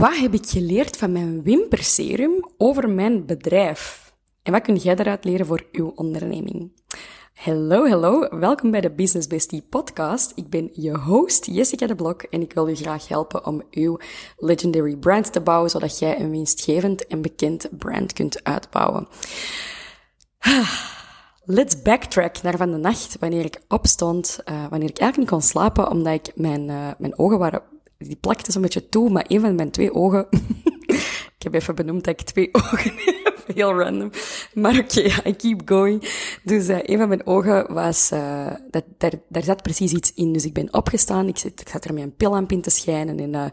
Wat heb ik geleerd van mijn wimperserum over mijn bedrijf? En wat kun jij daaruit leren voor uw onderneming? Hallo, hallo. Welkom bij de Business Bestie podcast. Ik ben je host Jessica de Blok en ik wil je graag helpen om uw legendary brand te bouwen, zodat jij een winstgevend en bekend brand kunt uitbouwen. Let's backtrack naar van de nacht, wanneer ik opstond, uh, wanneer ik eigenlijk niet kon slapen, omdat ik mijn, uh, mijn ogen waren die plakte zo'n beetje toe, maar een van mijn twee ogen, ik heb even benoemd dat ik twee ogen heb, heel random, maar oké, I keep going. Dus uh, een van mijn ogen was, uh, dat, daar, daar zat precies iets in, dus ik ben opgestaan, ik zat, ik zat er met een pillamp in te schijnen en uh,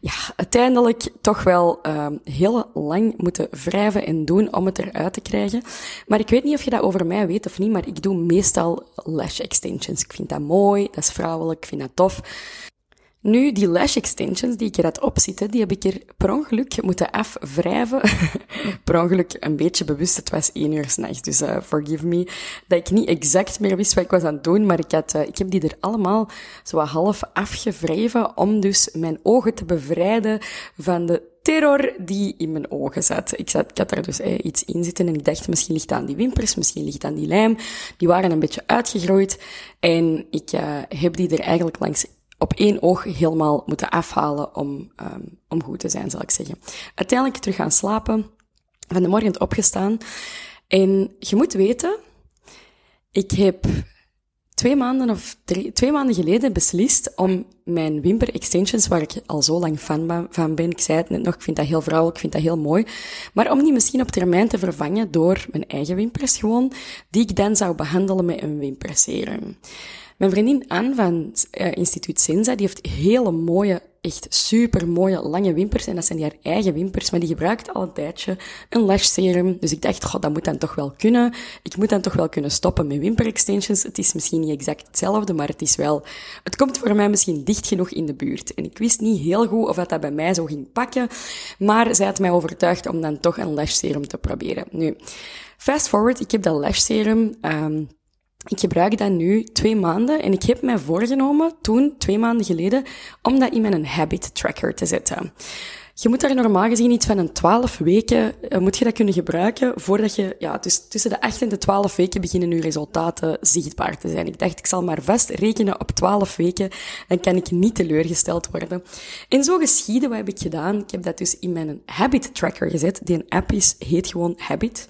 ja, uiteindelijk toch wel heel lang moeten wrijven en doen om het eruit te krijgen. Maar ik weet niet of je dat over mij weet of niet, maar ik doe meestal lash extensions. Ik vind dat mooi, dat is vrouwelijk, ik vind dat tof. Nu, die lash extensions die ik er had opzitten, die heb ik er per ongeluk moeten afwrijven. per ongeluk een beetje bewust, het was één uur s'nachts, dus uh, forgive me. Dat ik niet exact meer wist wat ik was aan het doen, maar ik, had, uh, ik heb die er allemaal zo half afgewreven om dus mijn ogen te bevrijden van de terror die in mijn ogen zat. Ik, zat, ik had daar dus eh, iets in zitten en ik dacht, misschien ligt het aan die wimpers, misschien ligt het aan die lijm. Die waren een beetje uitgegroeid en ik heb die er eigenlijk langs op één oog helemaal moeten afhalen om, um, om goed te zijn, zal ik zeggen. Uiteindelijk terug gaan slapen, van de morgen opgestaan. En je moet weten, ik heb twee maanden of drie, twee maanden geleden beslist om mijn wimper extensions, waar ik al zo lang fan van ben, ik zei het net nog, ik vind dat heel vrouwelijk, ik vind dat heel mooi, maar om die misschien op termijn te vervangen door mijn eigen wimpers gewoon, die ik dan zou behandelen met een wimperserum. Mijn vriendin Anne van uh, instituut Senza, die heeft hele mooie, echt super mooie lange wimpers. En dat zijn haar eigen wimpers, maar die gebruikt al een tijdje een lash serum. Dus ik dacht, god, dat moet dan toch wel kunnen. Ik moet dan toch wel kunnen stoppen met wimper extensions. Het is misschien niet exact hetzelfde, maar het is wel, het komt voor mij misschien dicht genoeg in de buurt. En ik wist niet heel goed of dat, dat bij mij zo ging pakken. Maar zij had mij overtuigd om dan toch een lash serum te proberen. Nu, fast forward, ik heb dat lash serum, um, ik gebruik dat nu twee maanden en ik heb mij voorgenomen, toen, twee maanden geleden, om dat in mijn habit tracker te zetten. Je moet daar normaal gezien iets van een 12 weken, uh, moet je dat kunnen gebruiken voordat je, ja, dus tussen de 8 en de 12 weken beginnen je resultaten zichtbaar te zijn. Ik dacht, ik zal maar vast rekenen op 12 weken, dan kan ik niet teleurgesteld worden. En zo geschieden, wat heb ik gedaan? Ik heb dat dus in mijn habit tracker gezet. Die app is, heet gewoon Habit.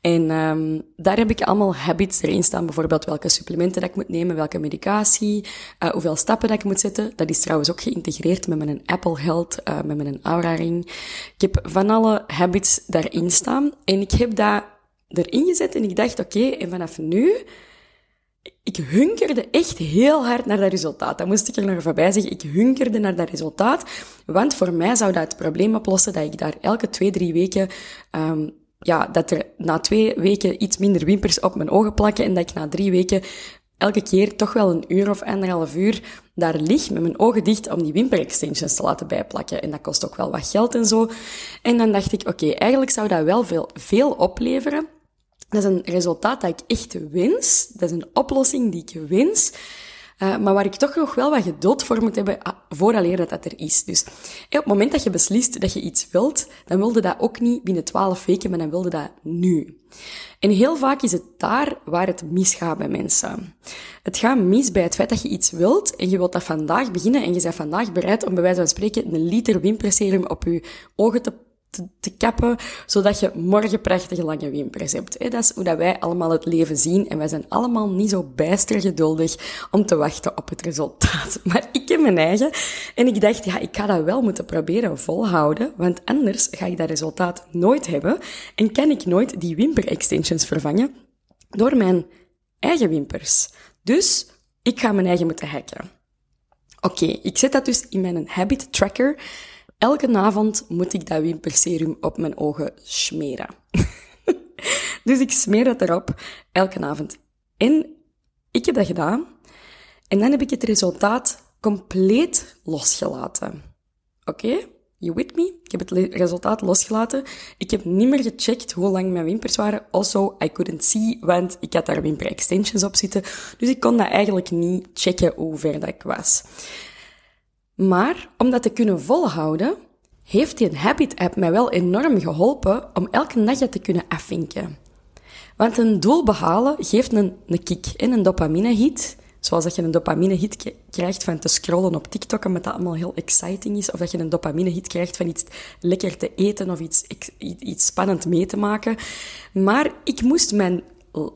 En um, daar heb ik allemaal habits erin staan. Bijvoorbeeld welke supplementen dat ik moet nemen, welke medicatie, uh, hoeveel stappen dat ik moet zetten. Dat is trouwens ook geïntegreerd met mijn Apple Health, uh, met mijn Aura Ring. Ik heb van alle habits daarin staan. En ik heb dat erin gezet en ik dacht, oké, en vanaf nu ik hunkerde echt heel hard naar dat resultaat. Dat moest ik er nog voorbij zeggen. Ik hunkerde naar dat resultaat. Want voor mij zou dat het probleem oplossen dat ik daar elke twee, drie weken, um, ja, dat er na twee weken iets minder wimpers op mijn ogen plakken en dat ik na drie weken elke keer toch wel een uur of anderhalf uur daar lig met mijn ogen dicht om die wimper-extensions te laten bijplakken. En dat kost ook wel wat geld en zo. En dan dacht ik, oké, eigenlijk zou dat wel veel, veel opleveren dat is een resultaat dat ik echt wens. Dat is een oplossing die ik wens. Uh, maar waar ik toch nog wel wat geduld voor moet hebben ah, vooraleer dat dat er is. Dus op het moment dat je beslist dat je iets wilt, dan wilde dat ook niet binnen twaalf weken, maar dan wilde dat nu. En heel vaak is het daar waar het misgaat bij mensen. Het gaat mis bij het feit dat je iets wilt en je wilt dat vandaag beginnen en je bent vandaag bereid om bij wijze van spreken een liter wimperserum op je ogen te te, kappen, zodat je morgen prachtige lange wimpers hebt. Dat is hoe dat wij allemaal het leven zien en wij zijn allemaal niet zo bijster geduldig om te wachten op het resultaat. Maar ik heb mijn eigen en ik dacht, ja, ik ga dat wel moeten proberen volhouden, want anders ga ik dat resultaat nooit hebben en kan ik nooit die wimper extensions vervangen door mijn eigen wimpers. Dus ik ga mijn eigen moeten hacken. Oké, ik zet dat dus in mijn habit tracker Elke avond moet ik dat wimperserum op mijn ogen smeren. dus ik smeer dat erop elke avond. En ik heb dat gedaan. En dan heb ik het resultaat compleet losgelaten. Oké? You with me? Ik heb het resultaat losgelaten. Ik heb niet meer gecheckt hoe lang mijn wimpers waren. Also, I couldn't see, want ik had daar wimper extensions op zitten. Dus ik kon dat eigenlijk niet checken hoe ver dat ik was. Maar om dat te kunnen volhouden, heeft die Habit-app mij wel enorm geholpen om elke dag te kunnen afvinken. Want een doel behalen geeft een, een kick en een dopamine-hit. Zoals dat je een dopamine-hit krijgt van te scrollen op TikTok, omdat dat allemaal heel exciting is. Of dat je een dopamine-hit krijgt van iets lekker te eten of iets, iets spannend mee te maken. Maar ik moest mijn,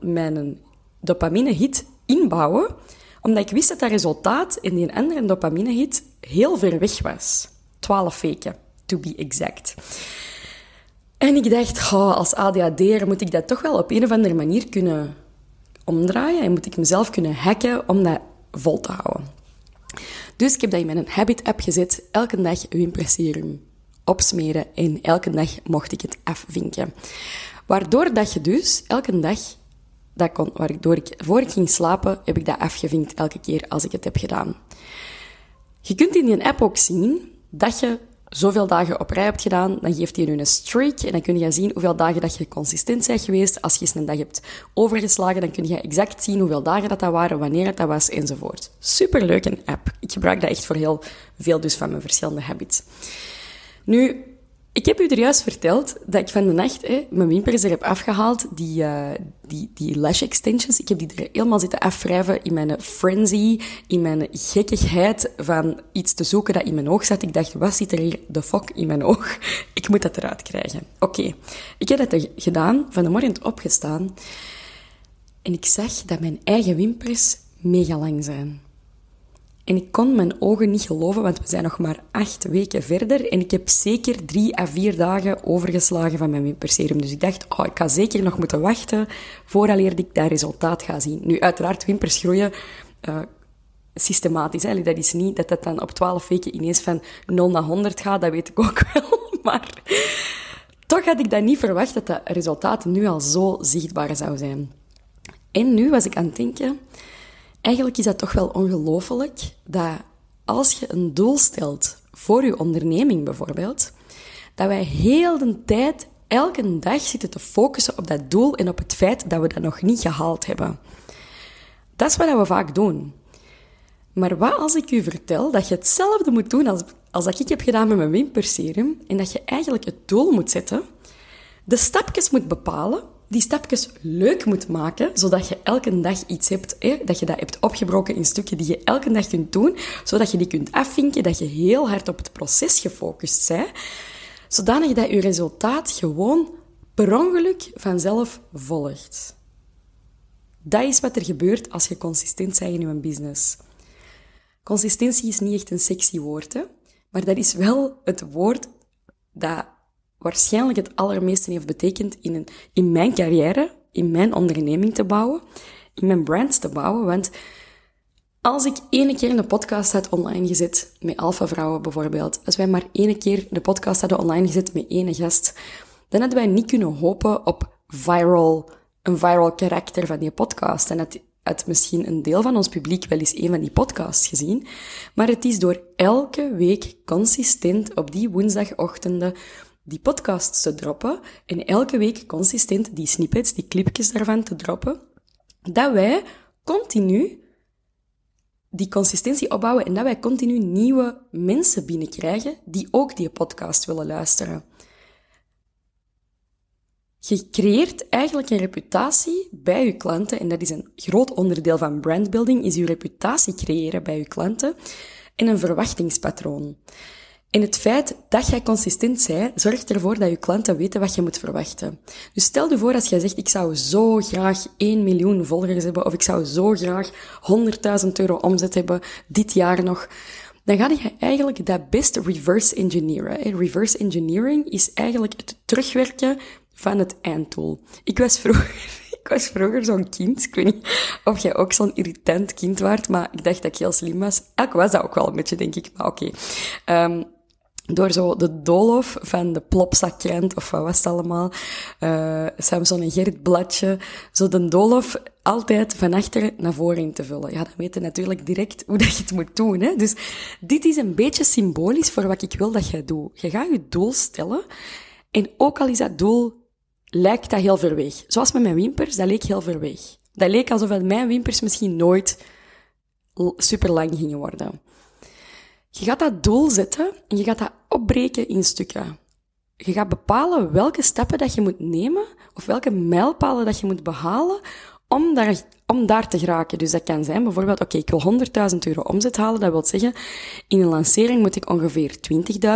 mijn dopamine-hit inbouwen, omdat ik wist dat dat resultaat in die andere dopamine-hit heel ver weg was. 12 weken, to be exact. En ik dacht, oh, als ADHD'er moet ik dat toch wel op een of andere manier kunnen omdraaien en moet ik mezelf kunnen hacken om dat vol te houden. Dus ik heb dat in mijn habit-app gezet, elke dag wimperserum opsmeren en elke dag mocht ik het afvinken. Waardoor dat je dus elke dag, dat kon, waardoor ik, voor ik ging slapen, heb ik dat afgevinkt elke keer als ik het heb gedaan. Je kunt in die app ook zien dat je zoveel dagen op rij hebt gedaan, dan geeft hij nu een streak en dan kun je zien hoeveel dagen dat je consistent bent geweest. Als je eens een dag hebt overgeslagen, dan kun je exact zien hoeveel dagen dat, dat waren, wanneer het dat was, enzovoort. Superleuk een app. Ik gebruik dat echt voor heel veel dus van mijn verschillende habits. Nu, ik heb u er juist verteld dat ik van de nacht hè, mijn wimpers er heb afgehaald, die, uh, die, die lash extensions. Ik heb die er helemaal zitten afwrijven in mijn frenzy, in mijn gekkigheid van iets te zoeken dat in mijn oog zat. Ik dacht, wat zit er hier de fuck in mijn oog? Ik moet dat eruit krijgen. Oké, ik heb dat gedaan, van de morgen opgestaan. En ik zag dat mijn eigen wimpers mega lang zijn. En ik kon mijn ogen niet geloven, want we zijn nog maar acht weken verder. En ik heb zeker drie à vier dagen overgeslagen van mijn wimperserum. Dus ik dacht, oh, ik ga zeker nog moeten wachten vooraleer ik dat resultaat ga zien. Nu, uiteraard, wimpers groeien uh, systematisch. Hè. Dat is niet dat dat dan op twaalf weken ineens van 0 naar 100 gaat, dat weet ik ook wel. Maar toch had ik dat niet verwacht dat dat resultaat nu al zo zichtbaar zou zijn. En nu was ik aan het denken Eigenlijk is dat toch wel ongelooflijk dat als je een doel stelt voor je onderneming bijvoorbeeld, dat wij heel de tijd, elke dag zitten te focussen op dat doel en op het feit dat we dat nog niet gehaald hebben. Dat is wat we vaak doen. Maar wat als ik u vertel dat je hetzelfde moet doen als, als dat ik heb gedaan met mijn wimperserum en dat je eigenlijk het doel moet zetten, de stapjes moet bepalen die stapjes leuk moet maken, zodat je elke dag iets hebt, hè, dat je dat hebt opgebroken in stukken die je elke dag kunt doen, zodat je die kunt afvinken, dat je heel hard op het proces gefocust bent, zodanig dat je resultaat gewoon per ongeluk vanzelf volgt. Dat is wat er gebeurt als je consistent bent in je business. Consistentie is niet echt een sexy woord, hè? maar dat is wel het woord dat waarschijnlijk het allermeeste heeft betekend in, een, in mijn carrière, in mijn onderneming te bouwen, in mijn brand te bouwen. Want als ik ene keer een podcast had online gezet, met Alpha Vrouwen bijvoorbeeld, als wij maar ene keer de podcast hadden online gezet met ene gast, dan hadden wij niet kunnen hopen op viral, een viral karakter van die podcast. En het had misschien een deel van ons publiek wel eens een van die podcasts gezien. Maar het is door elke week consistent op die woensdagochtenden die podcasts te droppen en elke week consistent die snippets, die clipjes daarvan te droppen, dat wij continu die consistentie opbouwen en dat wij continu nieuwe mensen binnenkrijgen die ook die podcast willen luisteren. Je creëert eigenlijk een reputatie bij je klanten en dat is een groot onderdeel van brandbuilding, is je reputatie creëren bij je klanten en een verwachtingspatroon. En het feit dat jij consistent bent, zorgt ervoor dat je klanten weten wat je moet verwachten. Dus stel je voor als jij zegt, ik zou zo graag 1 miljoen volgers hebben, of ik zou zo graag 100.000 euro omzet hebben dit jaar nog. Dan ga je eigenlijk dat best reverse engineeren. Reverse engineering is eigenlijk het terugwerken van het einddoel. Ik was vroeger, ik was vroeger zo'n kind. Ik weet niet of jij ook zo'n irritant kind waart, maar ik dacht dat ik heel slim was. Ik was dat ook wel een beetje, denk ik, maar oké. Um, door zo de doolhof van de plopzakkrant, of wat was het allemaal, uh, Samson en Gerrit Bladje, zo de doolhof altijd van achter naar voren te vullen. Ja, dan weet je natuurlijk direct hoe dat je het moet doen. Hè? Dus dit is een beetje symbolisch voor wat ik wil dat jij doet. Je gaat je doel stellen, en ook al is dat doel, lijkt dat heel ver weg. Zoals met mijn wimpers, dat leek heel ver weg. Dat leek alsof mijn wimpers misschien nooit super lang gingen worden. Je gaat dat doel zetten en je gaat dat opbreken in stukken. Je gaat bepalen welke stappen dat je moet nemen of welke mijlpalen dat je moet behalen om daar, om daar te geraken. Dus dat kan zijn bijvoorbeeld, oké, ik wil 100.000 euro omzet halen. Dat wil zeggen, in een lancering moet ik ongeveer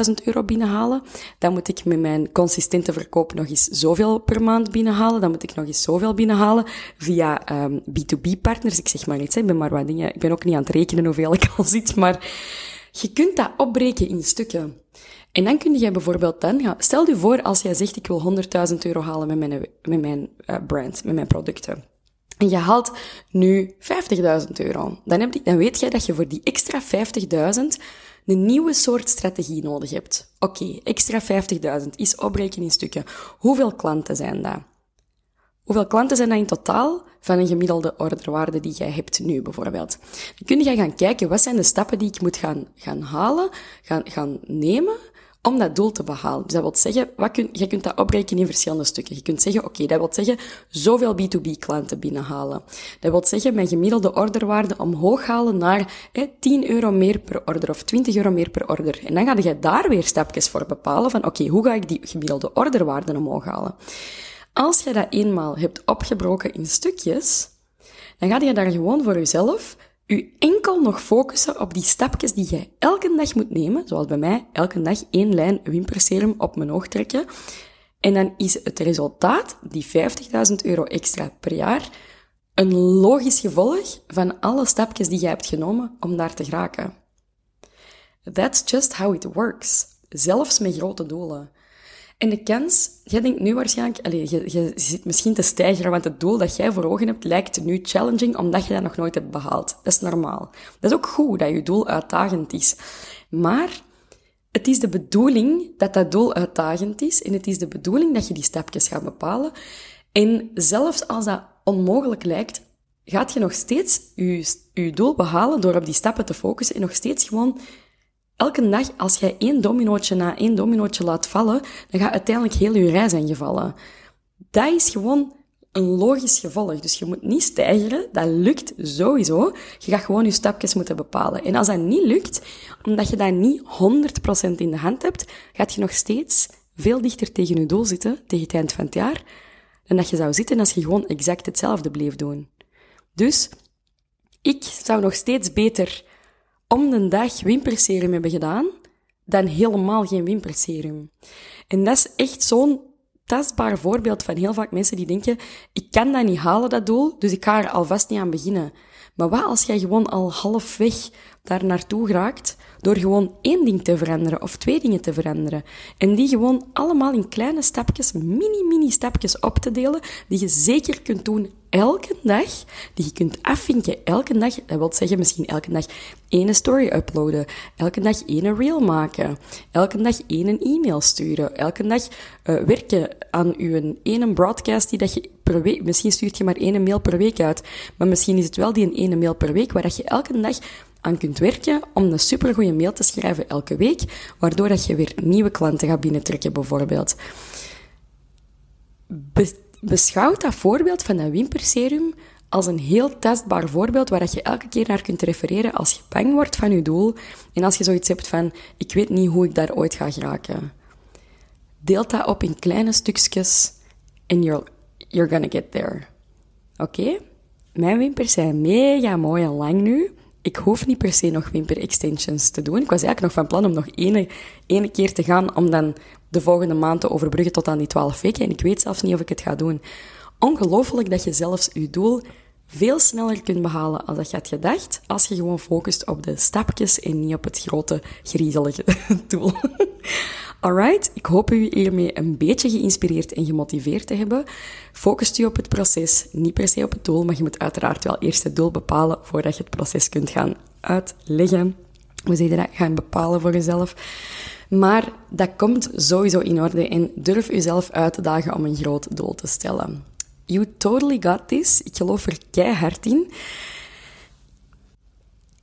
20.000 euro binnenhalen. Dan moet ik met mijn consistente verkoop nog eens zoveel per maand binnenhalen. Dan moet ik nog eens zoveel binnenhalen via um, B2B-partners. Ik zeg maar hè. ik ben maar wat dingen. Ik ben ook niet aan het rekenen hoeveel ik al zit, maar je kunt dat opbreken in stukken. En dan kun je bijvoorbeeld dan, stel je voor als jij zegt ik wil 100.000 euro halen met mijn, met mijn uh, brand, met mijn producten. En je haalt nu 50.000 euro. Dan, heb je, dan weet jij dat je voor die extra 50.000 een nieuwe soort strategie nodig hebt. Oké, extra 50.000 is opbreken in stukken. Hoeveel klanten zijn dat? Hoeveel klanten zijn dat in totaal van een gemiddelde orderwaarde die jij hebt nu bijvoorbeeld? Dan kun je gaan kijken, wat zijn de stappen die ik moet gaan, gaan halen, gaan, gaan nemen om dat doel te behalen. Dus dat wil zeggen, wat kun, je kunt dat opbreken in verschillende stukken. Je kunt zeggen, oké, dat wil zeggen, zoveel B2B-klanten binnenhalen. Dat wil zeggen, mijn gemiddelde orderwaarde omhoog halen naar hè, 10 euro meer per order of 20 euro meer per order. En dan ga je daar weer stapjes voor bepalen van, oké, hoe ga ik die gemiddelde orderwaarde omhoog halen? Als je dat eenmaal hebt opgebroken in stukjes, dan ga je daar gewoon voor jezelf u enkel nog focussen op die stapjes die jij elke dag moet nemen, zoals bij mij, elke dag één lijn wimperserum op mijn oog trekken. En dan is het resultaat, die 50.000 euro extra per jaar, een logisch gevolg van alle stapjes die jij hebt genomen om daar te geraken. That's just how it works. Zelfs met grote doelen. En de kans, jij denkt nu waarschijnlijk, allez, je, je zit misschien te stijgen, want het doel dat jij voor ogen hebt lijkt nu challenging, omdat je dat nog nooit hebt behaald. Dat is normaal. Dat is ook goed dat je doel uitdagend is. Maar het is de bedoeling dat dat doel uitdagend is en het is de bedoeling dat je die stapjes gaat bepalen. En zelfs als dat onmogelijk lijkt, gaat je nog steeds je doel behalen door op die stappen te focussen en nog steeds gewoon elke dag, als jij één dominootje na één dominootje laat vallen, dan gaat uiteindelijk heel je reis zijn gevallen. Dat is gewoon een logisch gevolg. Dus je moet niet stijgeren. Dat lukt sowieso. Je gaat gewoon je stapjes moeten bepalen. En als dat niet lukt, omdat je dat niet 100% in de hand hebt, gaat je nog steeds veel dichter tegen je doel zitten, tegen het eind van het jaar, dan dat je zou zitten als je gewoon exact hetzelfde bleef doen. Dus, ik zou nog steeds beter om de dag wimperserum hebben gedaan, dan helemaal geen wimperserum. En dat is echt zo'n tastbaar voorbeeld van heel vaak mensen die denken, ik kan dat niet halen, dat doel, dus ik ga er alvast niet aan beginnen. Maar wat als jij gewoon al halfweg daar naartoe geraakt door gewoon één ding te veranderen of twee dingen te veranderen. En die gewoon allemaal in kleine stapjes, mini, mini stapjes op te delen, die je zeker kunt doen elke dag, die je kunt afvinken elke dag. Dat wil zeggen misschien elke dag één story uploaden, elke dag één reel maken, elke dag één e-mail sturen, elke dag uh, werken aan je ene broadcast die dat je per week, misschien stuurt je maar één mail per week uit, maar misschien is het wel die ene mail per week waar dat je elke dag aan kunt werken om een supergoeie mail te schrijven elke week, waardoor dat je weer nieuwe klanten gaat binnentrekken bijvoorbeeld. Beschouw dat voorbeeld van dat wimperserum als een heel testbaar voorbeeld waar je elke keer naar kunt refereren als je bang wordt van je doel en als je zoiets hebt van ik weet niet hoe ik daar ooit ga geraken. Deel dat op in kleine stukjes en you're, you're gonna get there. Oké? Mijn wimpers zijn mega mooi en lang nu ik hoef niet per se nog wimper extensions te doen. Ik was eigenlijk nog van plan om nog ene, ene keer te gaan om dan de volgende maand te overbruggen tot aan die 12 weken. En ik weet zelfs niet of ik het ga doen. Ongelooflijk dat je zelfs je doel veel sneller kunt behalen als dat je had gedacht, als je gewoon focust op de stapjes en niet op het grote, griezelige doel. Alright, ik hoop u hiermee een beetje geïnspireerd en gemotiveerd te hebben. Focust u op het proces, niet per se op het doel, maar je moet uiteraard wel eerst het doel bepalen voordat je het proces kunt gaan uitleggen. Hoe je dat? Gaan bepalen voor jezelf. Maar dat komt sowieso in orde en durf uzelf uit te dagen om een groot doel te stellen. You totally got this. Ik geloof er keihard in.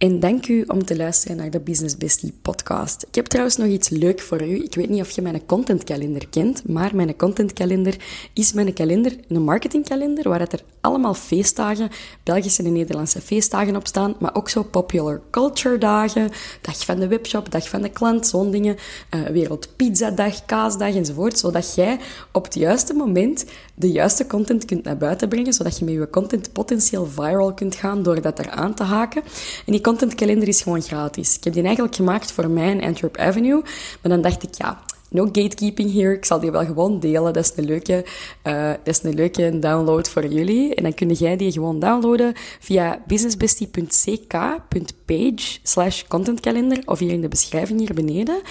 En dank u om te luisteren naar de Business Bestie podcast. Ik heb trouwens nog iets leuk voor u. Ik weet niet of je mijn contentkalender kent, maar mijn contentkalender is mijn kalender, een marketingkalender, waar er allemaal feestdagen, Belgische en Nederlandse feestdagen op staan, maar ook zo popular culture dagen, dag van de webshop, dag van de klant, zo'n dingen, uh, wereldpizzadag, kaasdag enzovoort, zodat jij op het juiste moment de juiste content kunt naar buiten brengen, zodat je met je content potentieel viral kunt gaan door dat eraan te haken. En contentkalender is gewoon gratis. Ik heb die eigenlijk gemaakt voor mij en Antwerp Avenue, maar dan dacht ik, ja, no gatekeeping hier. Ik zal die wel gewoon delen. Dat is een leuke, uh, dat is een leuke download voor jullie. En dan kun jij die gewoon downloaden via businessbestie.ck.page slash contentkalender of hier in de beschrijving hier beneden.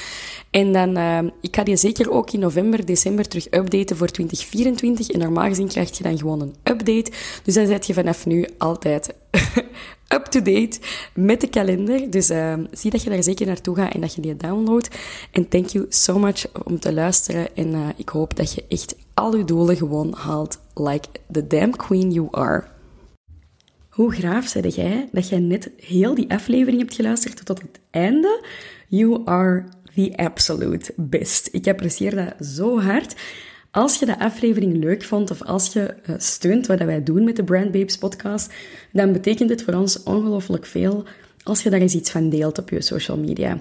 En dan, uh, ik ga die zeker ook in november, december terug updaten voor 2024. En normaal gezien krijg je dan gewoon een update. Dus dan zet je vanaf nu altijd up-to-date met de kalender. Dus uh, zie dat je daar zeker naartoe gaat en dat je die downloadt. En thank you so much om te luisteren. En uh, ik hoop dat je echt al je doelen gewoon haalt. Like the damn queen you are. Hoe graaf zei jij dat jij net heel die aflevering hebt geluisterd tot het einde? You are the absolute best. Ik apprecieer dat zo hard. Als je de aflevering leuk vond of als je uh, steunt wat wij doen met de Brand Babes podcast, dan betekent het voor ons ongelooflijk veel als je daar eens iets van deelt op je social media